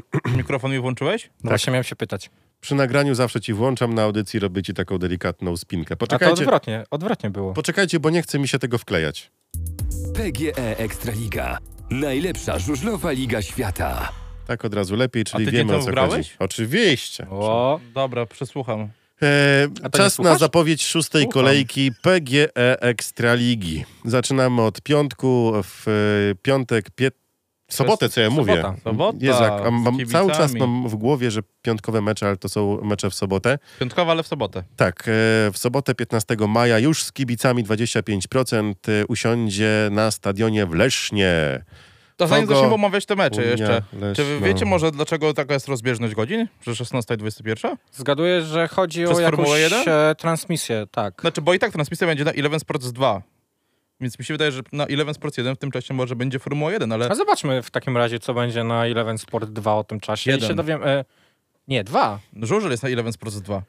Mikrofon mi włączyłeś? No tak. właśnie miałem się pytać. Przy nagraniu zawsze ci włączam, na audycji robię ci taką delikatną spinkę. Poczekajcie. A to odwrotnie, odwrotnie było. Poczekajcie, bo nie chce mi się tego wklejać. PGE Ekstraliga. Najlepsza żużlowa liga świata. Tak od razu lepiej, czyli wiemy o co grałeś? chodzi. Oczywiście. O, dobra, przesłucham. E, czas na zapowiedź szóstej Słucham. kolejki PGE Ekstraligi. Zaczynamy od piątku. W e, piątek 15 sobotę, co ja mówię. sobota. Sobota, Jezak, a mam, cały czas mam w głowie, że piątkowe mecze, ale to są mecze w sobotę. Piątkowa, ale w sobotę. Tak, e, w sobotę 15 maja już z kibicami 25% e, usiądzie na stadionie w Lesznie. To zanim zaczniemy omawiać te mecze Unia, jeszcze. Leszno. Czy wy wiecie może, dlaczego taka jest rozbieżność godzin? Że 16 i 21? zgaduję, że chodzi Przez o jakąś Formułę 1? e, transmisję, tak. Znaczy, bo i tak transmisja będzie na Eleven Sports 2. Więc mi się wydaje, że na Eleven Sports 1 w tym czasie może będzie Formuła 1, ale A zobaczmy w takim razie, co będzie na Eleven Sport 2 o tym czasie. I Jeden. się dowiem... E, nie, dwa. żużel jest na Eleven Sports 2.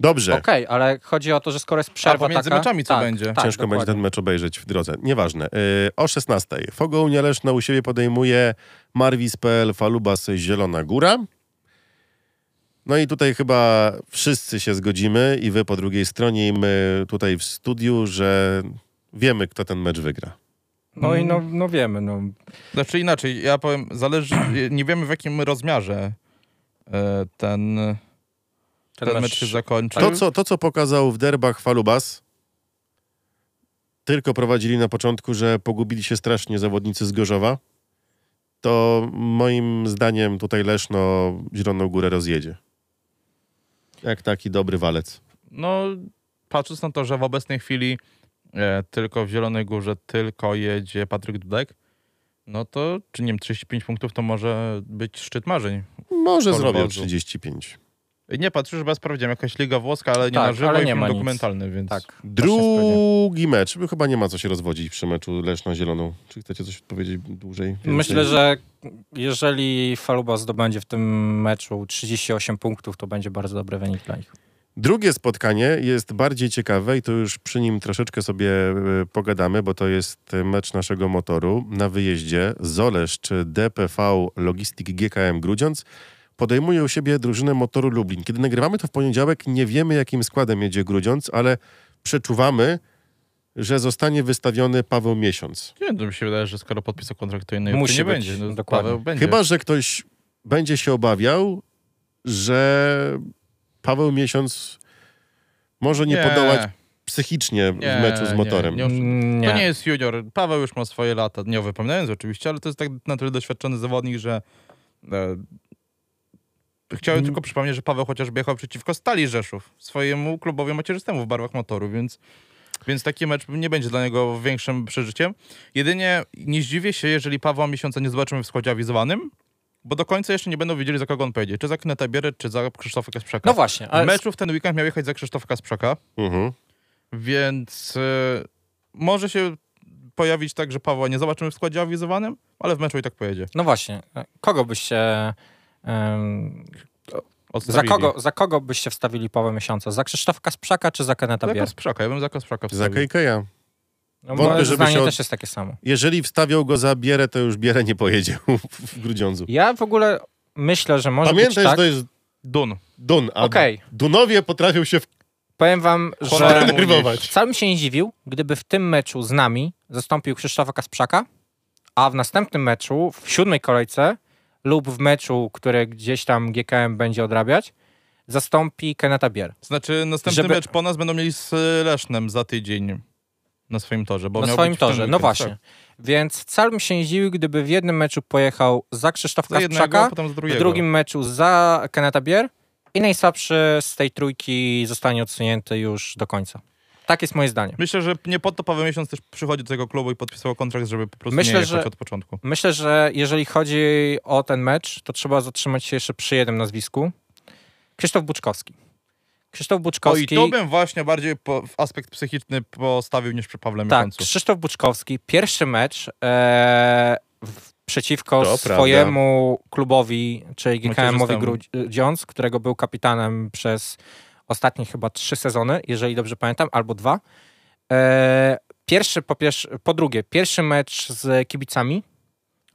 Dobrze, Okej, ale chodzi o to, że skoro jest przerwa A pomiędzy taka, meczami co tak, będzie? Tak, ciężko będzie dokładnie. ten mecz obejrzeć w drodze. Nieważne. E, o 16. Fogo Unia Leszno u siebie podejmuje Marwis.pl Falubas Zielona Góra. No i tutaj chyba wszyscy się zgodzimy i wy po drugiej stronie i my tutaj w studiu, że wiemy, kto ten mecz wygra. No i no, no wiemy, no. Znaczy inaczej, ja powiem, zależy, nie wiemy w jakim rozmiarze e, ten, ten, Ten mecz, się zakończy. To co, to, co pokazał w derbach Falubas, tylko prowadzili na początku, że pogubili się strasznie zawodnicy z Gorzowa, to moim zdaniem tutaj Leszno Zieloną Górę rozjedzie. Jak taki dobry walec. No, patrząc na to, że w obecnej chwili tylko w Zielonej Górze tylko jedzie Patryk Dudek, no to, czy nie wiem, 35 punktów to może być szczyt marzeń. Może zrobią wozu. 35. Nie patrz, że ja sprawdziłem, jakaś Liga Włoska, ale nie Tak, na żywo ale i nie film ma nic. dokumentalny, więc... Tak. Drugi mecz. Chyba nie ma co się rozwodzić przy meczu Leszno-Zieloną. Czy chcecie coś powiedzieć dłużej? Więcej? Myślę, że jeżeli Faluba zdobędzie w tym meczu 38 punktów, to będzie bardzo dobry wynik dla nich. Drugie spotkanie jest bardziej ciekawe i to już przy nim troszeczkę sobie e, pogadamy, bo to jest mecz naszego motoru na wyjeździe. Zoleszcz DPV Logistik GKM Grudziądz podejmuje u siebie drużynę motoru Lublin. Kiedy nagrywamy to w poniedziałek, nie wiemy jakim składem jedzie Grudziądz, ale przeczuwamy, że zostanie wystawiony Paweł Miesiąc. Nie, to mi się wydaje, że skoro podpisał kontrakt, to innej Musi nie być, będzie. No, dokładnie. Paweł będzie. Chyba, że ktoś będzie się obawiał, że Paweł Miesiąc może nie, podołać psychicznie Nie, w meczu z nie, motorem. nie. Nie. To nie jest junior. Paweł już ma swoje lata, nie wypominając oczywiście, ale to jest tak na tyle doświadczony zawodnik, że e, chciałem Mm. tylko przypomnieć, że Paweł chociażby jechał przeciwko Stali Rzeszów, swojemu klubowi macierzystemu w barwach motoru, więc, więc taki mecz nie będzie dla niego większym przeżyciem. Jedynie nie zdziwię się, jeżeli Pawła miesiąca nie zobaczymy w składzie awizowanym, bo do końca jeszcze nie będą wiedzieli, za kogo on pojedzie. Czy za Kneta Bierę, czy za Krzysztofa Kasprzaka. No właśnie, W ale meczu w ten weekend miał jechać za Krzysztofa Kasprzaka. Mhm. Więc e, może się pojawić tak, że Pawła nie zobaczymy w składzie awizowanym, ale w meczu i tak pojedzie. no właśnie, kogo byście... em, za, kogo, za kogo byście wstawili Pawła Miesiąca? Za Krzysztofa Kasprzaka czy za Keneta Za Bier? Kasprzaka, ja bym za Kasprzaka Za wstawił. No, Wątpię, żeby zdanie się od- też jest takie samo. Jeżeli wstawiał go za Bierę, to już Bierę nie pojedzie w Grudziądzu. Ja w ogóle myślę, że może Pamiętaj, być że tak... to jest Dun. Dun, a Okej. Dunowie potrafią się Powiem wam, że wcale bym się nie dziwił, gdyby w tym meczu z nami zastąpił Krzysztofa Kasprzaka, a w następnym meczu, w siódmej kolejce lub w meczu, który gdzieś tam GKM będzie odrabiać, zastąpi Keneta Bier. Znaczy następny Żeby- mecz po nas będą mieli z Lesznem za tydzień na swoim torze. Bo Na swoim torze, no właśnie. tak. Więc wcale bym się nie dziwił, gdyby w jednym meczu pojechał za jednego, Kasprzaka, w drugim meczu za Keneta Bier i najsłabszy z tej trójki zostanie odsunięty już do końca. Tak jest moje zdanie. Myślę, że nie po to Paweł Miesiąc też przychodzi do tego klubu i podpisał kontrakt, żeby po prostu Myślę, nie jechać że- od początku. Myślę, że jeżeli chodzi o ten mecz, to trzeba zatrzymać się jeszcze przy jednym nazwisku. Krzysztof Buczkowski. Krzysztof O i Buczkowski. to bym właśnie bardziej po, w aspekt psychiczny postawił niż przy Pawle tak, Miesiącu. Krzysztof Buczkowski. Pierwszy mecz e, w, przeciwko To swojemu klubowi, czyli GKM-owi. Grudziądz, którego był kapitanem przez ostatnie chyba trzy sezony, jeżeli dobrze pamiętam, albo dwa. E, pierwszy, po, pierwsze, po drugie, pierwszy mecz z kibicami,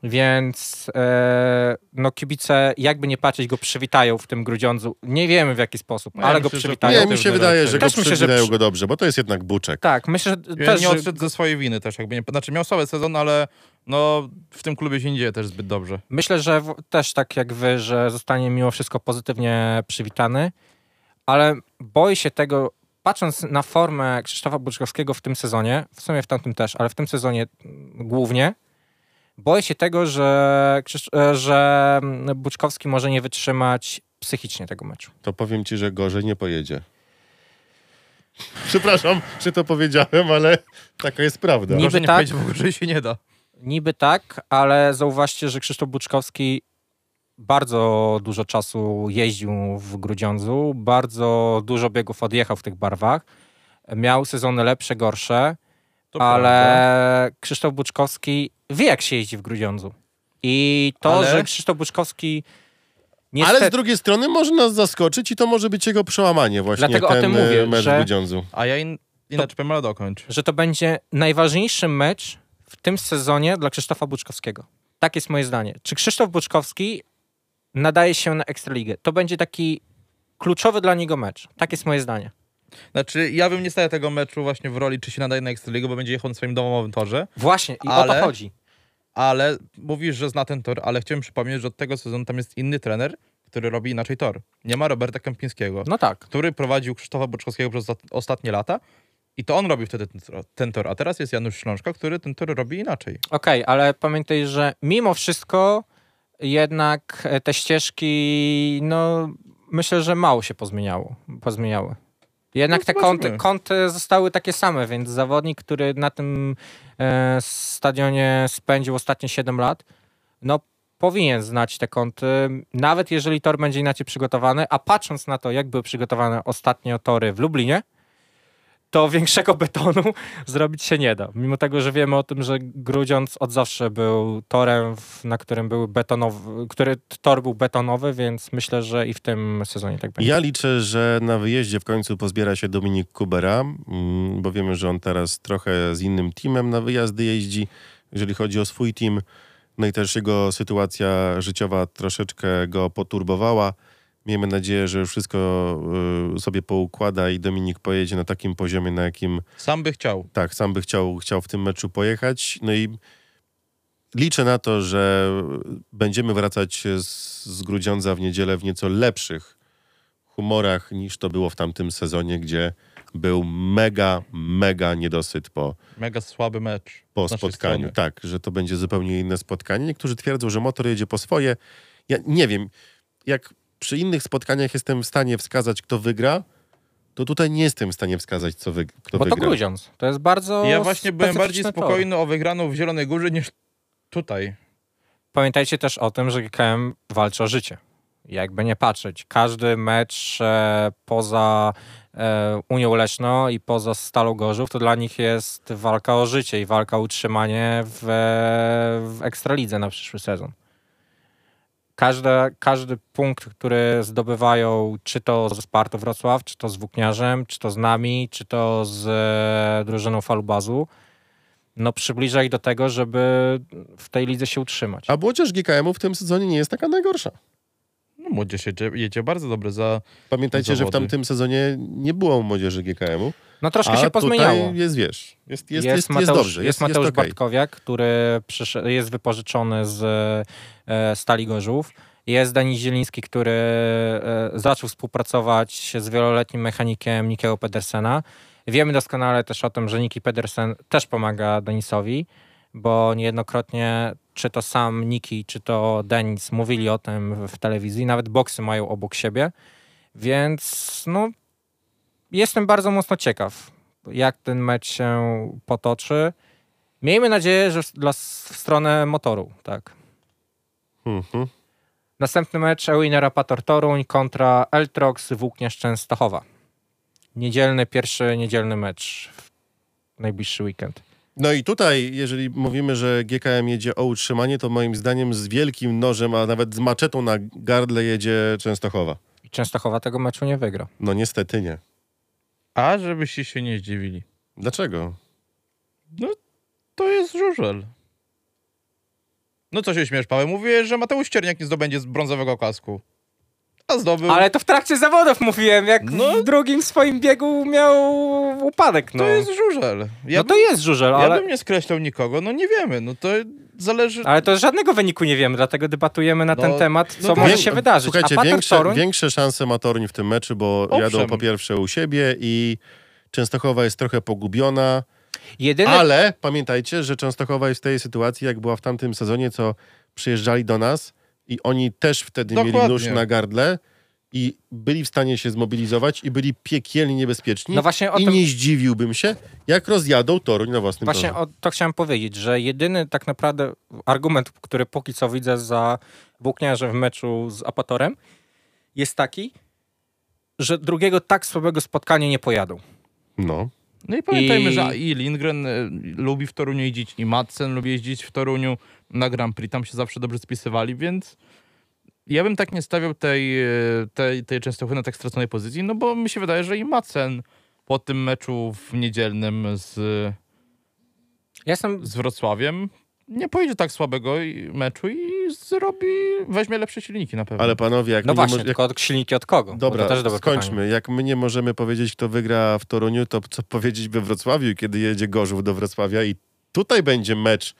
Więc e, no kibice, jakby nie patrzeć, go przywitają w tym Grudziądzu. Nie wiemy w jaki sposób, No ja ale go myślę, że przywitają. Nie, mi się wydaje, że go myślę, że go dobrze, bo to jest jednak buczek. Tak, myślę, że Ja też, nie odszedł ze swojej winy też, jakby nie, znaczy miał słaby sezon, ale no w tym klubie się nie dzieje też zbyt dobrze. myślę, że w, też tak jak wy, że zostanie mimo wszystko pozytywnie przywitany, ale boję się tego, patrząc na formę Krzysztofa Buczkowskiego w tym sezonie, w sumie w tamtym też, ale w tym sezonie głównie, boję się tego, że, e, że Buczkowski może nie wytrzymać psychicznie tego meczu. To powiem ci, że gorzej nie pojedzie. Przepraszam, że to powiedziałem, ale taka jest prawda. Niby Gorzej nie tak. w ogóle, się nie da. Niby tak, ale zauważcie, że Krzysztof Buczkowski bardzo dużo czasu jeździł w Grudziądzu, bardzo dużo biegów odjechał w tych barwach. Miał sezony lepsze, gorsze, To ale prawda. Krzysztof Buczkowski wie, jak się jeździ w Grudziądzu. I to, Ale- że Krzysztof Buczkowski Ale niestety... z drugiej strony może nas zaskoczyć i to może być jego przełamanie właśnie Dlatego o ten tym e, mówię, mecz że- w Grudziądzu. A ja in, inaczej powiem, ale dokończ. że to będzie najważniejszy mecz w tym sezonie dla Krzysztofa Buczkowskiego. Tak jest moje zdanie. Czy Krzysztof Buczkowski nadaje się na Ekstraligę? To będzie taki kluczowy dla niego mecz. Tak jest moje zdanie. Znaczy, ja bym nie stawiał tego meczu właśnie w roli, czy się nadaje na Ekstraligę, bo będzie jechał na swoim domowym torze, Właśnie, i o Ale- to chodzi. ale mówisz, że zna ten tor, ale chciałem przypomnieć, że od tego sezonu tam jest inny trener, który robi inaczej tor. Nie ma Roberta Kępińskiego, No tak. który prowadził Krzysztofa Boczkowskiego przez ostat- ostatnie lata i to on robił wtedy ten, tor- ten tor, a teraz jest Janusz Ślączka, który ten tor robi inaczej. Okej, ale pamiętaj, że mimo wszystko jednak e, te ścieżki, no myślę, że mało się pozmieniało, pozmieniały. Jednak No, te kąty, kąty zostały takie same, więc zawodnik, który na tym e, stadionie spędził ostatnie 7 lat, no powinien znać te kąty, nawet jeżeli tor będzie inaczej przygotowany, a patrząc na to, jak były przygotowane ostatnio tory w Lublinie, to większego betonu zrobić się nie da. Mimo tego, że wiemy o tym, że Grudziądz od zawsze był torem, na którym był betonowy, który tor był betonowy, więc myślę, że i w tym sezonie tak będzie. Ja liczę, że na wyjeździe w końcu pozbiera się Dominik Kubera, mm, bo wiemy, że on teraz trochę z innym teamem na wyjazdy jeździ, jeżeli chodzi o swój team. No i też jego sytuacja życiowa troszeczkę go poturbowała. Miejmy nadzieję, że już wszystko y, sobie poukłada i Dominik pojedzie na takim poziomie, na jakim Sam by chciał. tak, sam by chciał, chciał w tym meczu pojechać. No i liczę na to, że będziemy wracać z, z Grudziądza w niedzielę w nieco lepszych humorach niż to było w tamtym sezonie, gdzie był mega, mega niedosyt po, Mega słaby mecz. po spotkaniu. strony. Tak, że to będzie zupełnie inne spotkanie. Niektórzy twierdzą, że motor jedzie po swoje. Ja nie wiem, jak przy innych spotkaniach jestem w stanie wskazać, kto wygra, to tutaj nie jestem w stanie wskazać, co wy, kto Bo to wygra. Grudziądz. To jest bardzo Ja właśnie byłem bardziej spokojny o wygraną w Zielonej Górze niż tutaj. Pamiętajcie też o tym, że GKM walczy o życie. Jakby nie patrzeć. Każdy mecz e, poza e, Unią Leszno i poza Stalą Gorzów, to dla nich jest walka o życie i walka o utrzymanie w, w Ekstralidze na przyszły sezon. Każde, każdy punkt, który zdobywają, czy to z Spartą Wrocław, czy to z Włókniarzem, czy to z nami, czy to z e, drużyną Falubazu, no przybliża ich do tego, żeby w tej lidze się utrzymać. A młodzież GKM-u w tym sezonie nie jest taka najgorsza. No młodzież jedzie, jedzie bardzo dobrze za... Pamiętajcie, że w tamtym sezonie nie było młodzieży GKM-u. No troszkę a się pozmieniało. jest, wiesz, jest, jest, jest, jest, Mateusz, dobrze. jest Mateusz okej. Bartkowiak, który jest wypożyczony z e, Stali Gorzów. Jest Denis Zieliński, który e, zaczął współpracować z wieloletnim mechanikiem Nikiego Pedersena. Wiemy doskonale też o tym, że Niki Pedersen też pomaga Denisowi, bo niejednokrotnie czy to sam Niki, czy to Denis mówili o tym w telewizji. Nawet boksy mają obok siebie. Więc no, jestem bardzo mocno ciekaw, jak ten mecz się potoczy. Miejmy nadzieję, że dla, w stronę motoru, tak. Mhm. Następny mecz Ewiner Apator Toruń kontra Eltrox Włókniarz Częstochowa. Niedzielny, pierwszy niedzielny mecz w najbliższy weekend. No i tutaj, jeżeli mówimy, że GKM jedzie o utrzymanie, to moim zdaniem z wielkim nożem, a nawet z maczetą na gardle jedzie Częstochowa. I Częstochowa tego meczu nie wygra. No niestety nie. A żebyście się nie zdziwili. Dlaczego? To jest żużel. No co się śmiesz, Paweł? Mówię, że Mateusz Cierniak nie zdobędzie z brązowego kasku. A zdobył. Ale to w trakcie zawodów mówiłem, jak No. w drugim swoim biegu miał upadek, no. To jest żużel. Ja, no to jest żużel, bym, ale... ja bym nie skreślał nikogo, no nie wiemy. No to zależy... Ale to żadnego wyniku nie wiemy, dlatego debatujemy na No, ten temat, co no może się wydarzyć. Słuchajcie, większe, Toruń, większe szanse ma Toruń w tym meczu, bo Owszem. jadą po pierwsze u siebie i Częstochowa jest trochę pogubiona, jedyny... ale pamiętajcie, że Częstochowa jest w tej sytuacji, jak była w tamtym sezonie, co przyjeżdżali do nas i oni też wtedy mieli Dokładnie. nóż na gardle i byli w stanie się zmobilizować i byli piekielnie niebezpieczni. No właśnie o I tym- nie zdziwiłbym się, jak rozjadą Toruń na własnym Właśnie torze. o to chciałem powiedzieć, że jedyny tak naprawdę argument, który póki co widzę za włókniarzem w meczu z Apatorem jest taki, że drugiego tak słabego spotkania nie pojadą. No. No i pamiętajmy, I- że i Lindgren y, lubi w Toruniu jeździć, i Madsen lubi jeździć w Toruniu na Grand Prix, tam się zawsze dobrze spisywali, więc ja bym tak nie stawiał tej, y, tej, tej Częstochowy na tak straconej pozycji, no bo mi się wydaje, że i Madsen po tym meczu w niedzielnym z, Ja jestem z Wrocławiem nie pojedzie tak słabego meczu i zrobi, weźmie lepsze silniki na pewno. Ale panowie, jak No my właśnie, jak... tylko od silniki od kogo? Dobra, to też dobre skończmy. pytanie. Jak my nie możemy powiedzieć, kto wygra w Toruniu, to co powiedzieć we Wrocławiu, kiedy jedzie Gorzów do Wrocławia i tutaj będzie mecz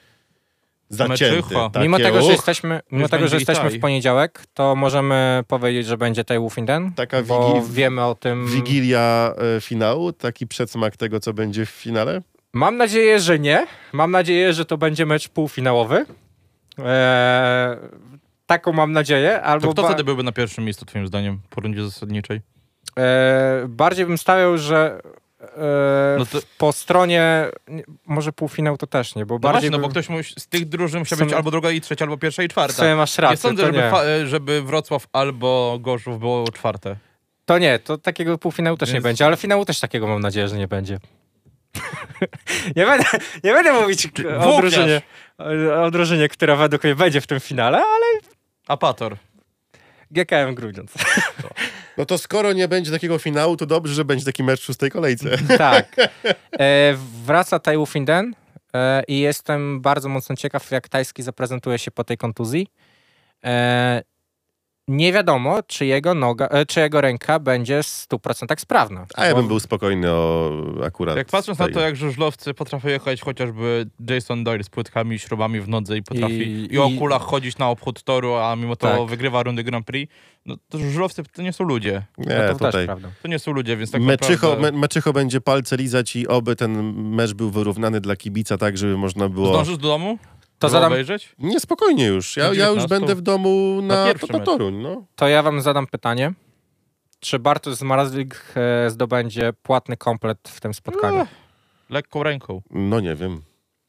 zacięty. Takie, Mimo tego, że jesteśmy, mimo tego, że jesteśmy w poniedziałek, to możemy powiedzieć, że będzie tej Wufinden, Taka bo wigi- wiemy o tym. Wigilia e, finału, taki przedsmak tego, co będzie w finale. Mam nadzieję, że nie. Mam nadzieję, że to będzie mecz półfinałowy. Eee, taką mam nadzieję. Albo to kto ba- wtedy byłby na pierwszym miejscu, twoim zdaniem, po rundzie zasadniczej? eee, bardziej bym stawiał, że No to- po stronie nie, może półfinał to też nie, bo No bardziej właśnie, no bo ktoś musi, z tych drużyn musiał W sumie- być albo druga i trzecia, albo pierwsza i w czwarta. sumie masz rację. nie sądzę, żeby, nie. e, żeby Wrocław albo Gorzów było czwarte. to nie, to takiego półfinału też nie Więc- będzie, ale finału też takiego mam nadzieję, że nie będzie. nie, będę, nie będę mówić o drużynie, o, o drużynie, która według mnie będzie w tym finale, ale Apator. GKM Grudziądz. No to skoro nie będzie takiego finału, to dobrze, że będzie taki mecz w szóstej kolejce. Tak. E, wraca Taiwu Finden e, i jestem bardzo mocno ciekaw, jak Tajski zaprezentuje się po tej kontuzji. E, nie wiadomo, czy jego, noga, e, czy jego ręka będzie w 100% sprawna. A ja bym był spokojny o akurat Jak patrząc na to, jak żużlowcy potrafią jechać chociażby Jason Doyle z płytkami i śrubami w nodze i potrafi I- i, o i- kulach chodzić na obchód toru, a mimo to Tak. wygrywa rundy Grand Prix, no to żużlowcy to nie są ludzie. No Nie, to też tutaj. prawda. To nie są ludzie, więc tak Meczycho, naprawdę... me, Meczycho będzie palce lizać i oby ten mecz był wyrównany dla kibica, tak żeby można było... Zdążysz do domu? To zadam, obejrzeć? Nie, spokojnie już. Ja, ja już 19? będę w domu Na na, pierwszy na. Toruń. No. to ja wam zadam pytanie. Czy Bartosz Zmarazlik e, zdobędzie płatny komplet w tym spotkaniu? Ech, Lekką ręką. no nie wiem.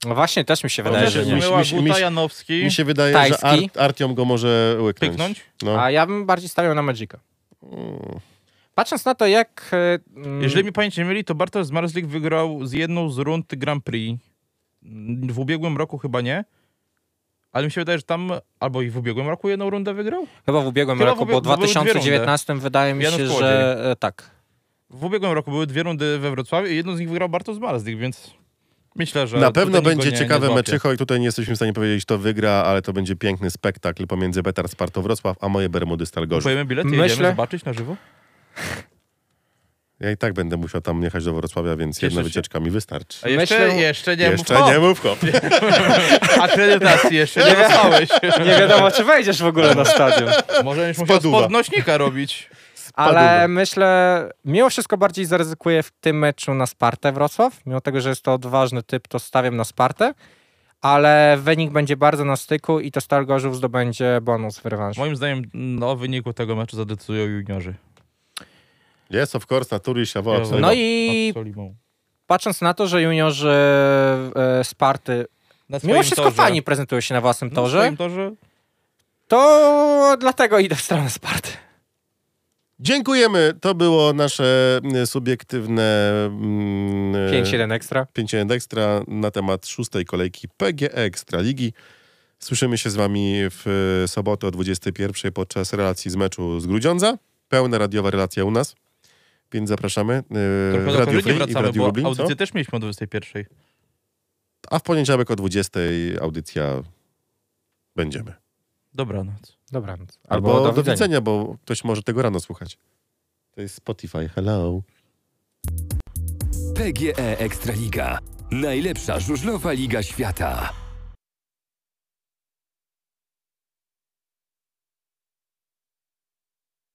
No właśnie, też mi się wydaje, Wydaje, że nie. mi- mi- Janowski Mi się wydaje, Tajski. że Art, Artiom go może łyknąć. pyknąć. No. A ja bym bardziej stawiał na Magica. Mm. Patrząc na to, jak... e, mm, Jeżeli mi pamięć nie myli, to Bartosz Zmarzlik wygrał z jedną z rund Grand Prix. W ubiegłym roku chyba nie. Ale mi się wydaje, że tam albo i w ubiegłym roku jedną rundę wygrał. Chyba w ubiegłym Chyba w roku, ubieg- bo w bo były dwie 2019 wydaje mi się, że e, tak. W ubiegłym roku były dwie rundy we Wrocławiu i jedną z nich wygrał Bartosz Zmarzlik, więc myślę, że Na pewno będzie nie, ciekawe nie meczycho i tutaj nie jesteśmy w stanie powiedzieć, kto wygra, ale to będzie piękny spektakl pomiędzy Betar Sparto Wrocław, a moje Bermudy Stal Gorzów. Kupujemy bilety, Myślę- jedziemy zobaczyć na żywo? Ja i tak będę musiał tam jechać do Wrocławia, więc Cieszę jedna się. wycieczka mi wystarczy. A jeszcze, Myślę- jeszcze nie Jeszcze mów nie mów hop. Akredytacji jeszcze nie dostałeś. Nie wiadomo, czy wejdziesz w ogóle na stadion. Może będziesz musiał Spaduwa. podnośnika robić. Ale myślę, mimo wszystko bardziej zaryzykuję w tym meczu na Spartę Wrocław. Mimo tego, że jest to odważny typ, to stawiam na Spartę. Ale wynik będzie bardzo na styku i to Stal Gorzów zdobędzie bonus w rewanżu. Moim zdaniem no, o wyniku tego meczu zadecydują juniorzy. Jest, of course, natury się woła. Ja- No i Absolimą. patrząc na to, że juniorzy e, Sparty Na mimo wszystko torze. fajnie prezentują się na własnym Na torze, torze. to dlatego idę w stronę Sparty. Dziękujemy. To było nasze mm, subiektywne mm, 5-1 ekstra. 5 ekstra na temat szóstej kolejki PGE Ekstraligi. Słyszymy się z wami w sobotę o 21 podczas relacji z meczu z Grudziądza. Pełna radiowa relacja u nas, więc zapraszamy. Y, Tylko w Radio Free wracamy, i w Radio Lublin. Audycję też mieliśmy o 21. A w poniedziałek o 20 audycja będziemy. Dobranoc. Dobranoc. Albo, Albo do, widzenia. do widzenia, bo ktoś może tego rano słuchać. To jest Spotify. Hello. PGE Ekstraliga. Najlepsza żużlowa liga świata.